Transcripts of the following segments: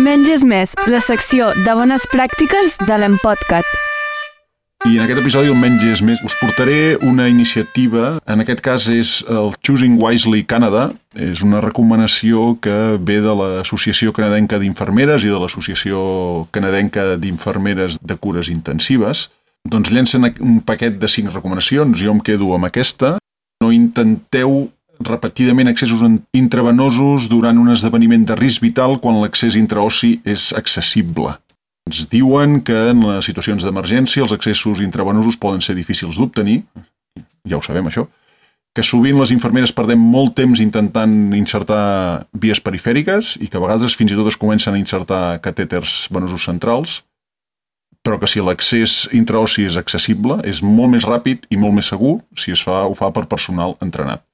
Menges més, la secció de bones pràctiques de l'Empodcat. I en aquest episodi, el Menys és més, us portaré una iniciativa, en aquest cas és el Choosing Wisely Canada, és una recomanació que ve de l'Associació Canadenca d'Infermeres i de l'Associació Canadenca d'Infermeres de Cures Intensives. Doncs llencen un paquet de cinc recomanacions, jo em quedo amb aquesta. No intenteu repetidament accessos intravenosos durant un esdeveniment de risc vital quan l'accés intraossi és accessible. Ens diuen que en les situacions d'emergència els accessos intravenosos poden ser difícils d'obtenir, ja ho sabem això, que sovint les infermeres perdem molt temps intentant insertar vies perifèriques i que a vegades fins i tot es comencen a insertar catèters venosos centrals, però que si l'accés intraossi és accessible, és molt més ràpid i molt més segur si es fa, ho fa per personal entrenat.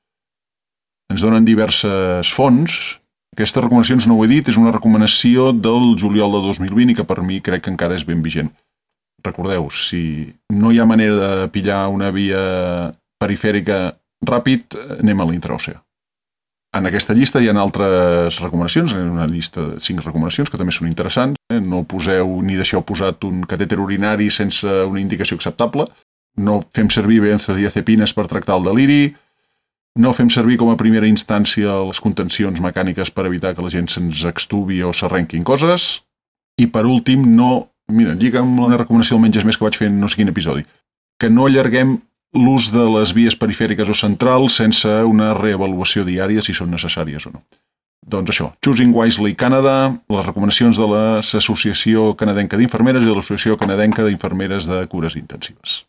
Ens donen diverses fonts, aquesta recomanacions no ho he dit, és una recomanació del juliol de 2020 i que per mi crec que encara és ben vigent. Recordeu, si no hi ha manera de pillar una via perifèrica ràpid, anem a l'intraòcea. En aquesta llista hi ha altres recomanacions, una llista de cinc recomanacions que també són interessants. Eh? No poseu ni deixeu posat un catèter urinari sense una indicació acceptable. No fem servir benzodiazepines per tractar el deliri no fem servir com a primera instància les contencions mecàniques per evitar que la gent se'ns extubi o s'arrenquin coses. I per últim, no... Mira, lliga amb la recomanació del menys més que vaig fer en no sé quin episodi. Que no allarguem l'ús de les vies perifèriques o centrals sense una reavaluació diària si són necessàries o no. Doncs això, Choosing Wisely Canada, les recomanacions de l'Associació Canadenca d'Infermeres i de l'Associació Canadenca d'Infermeres de Cures Intensives.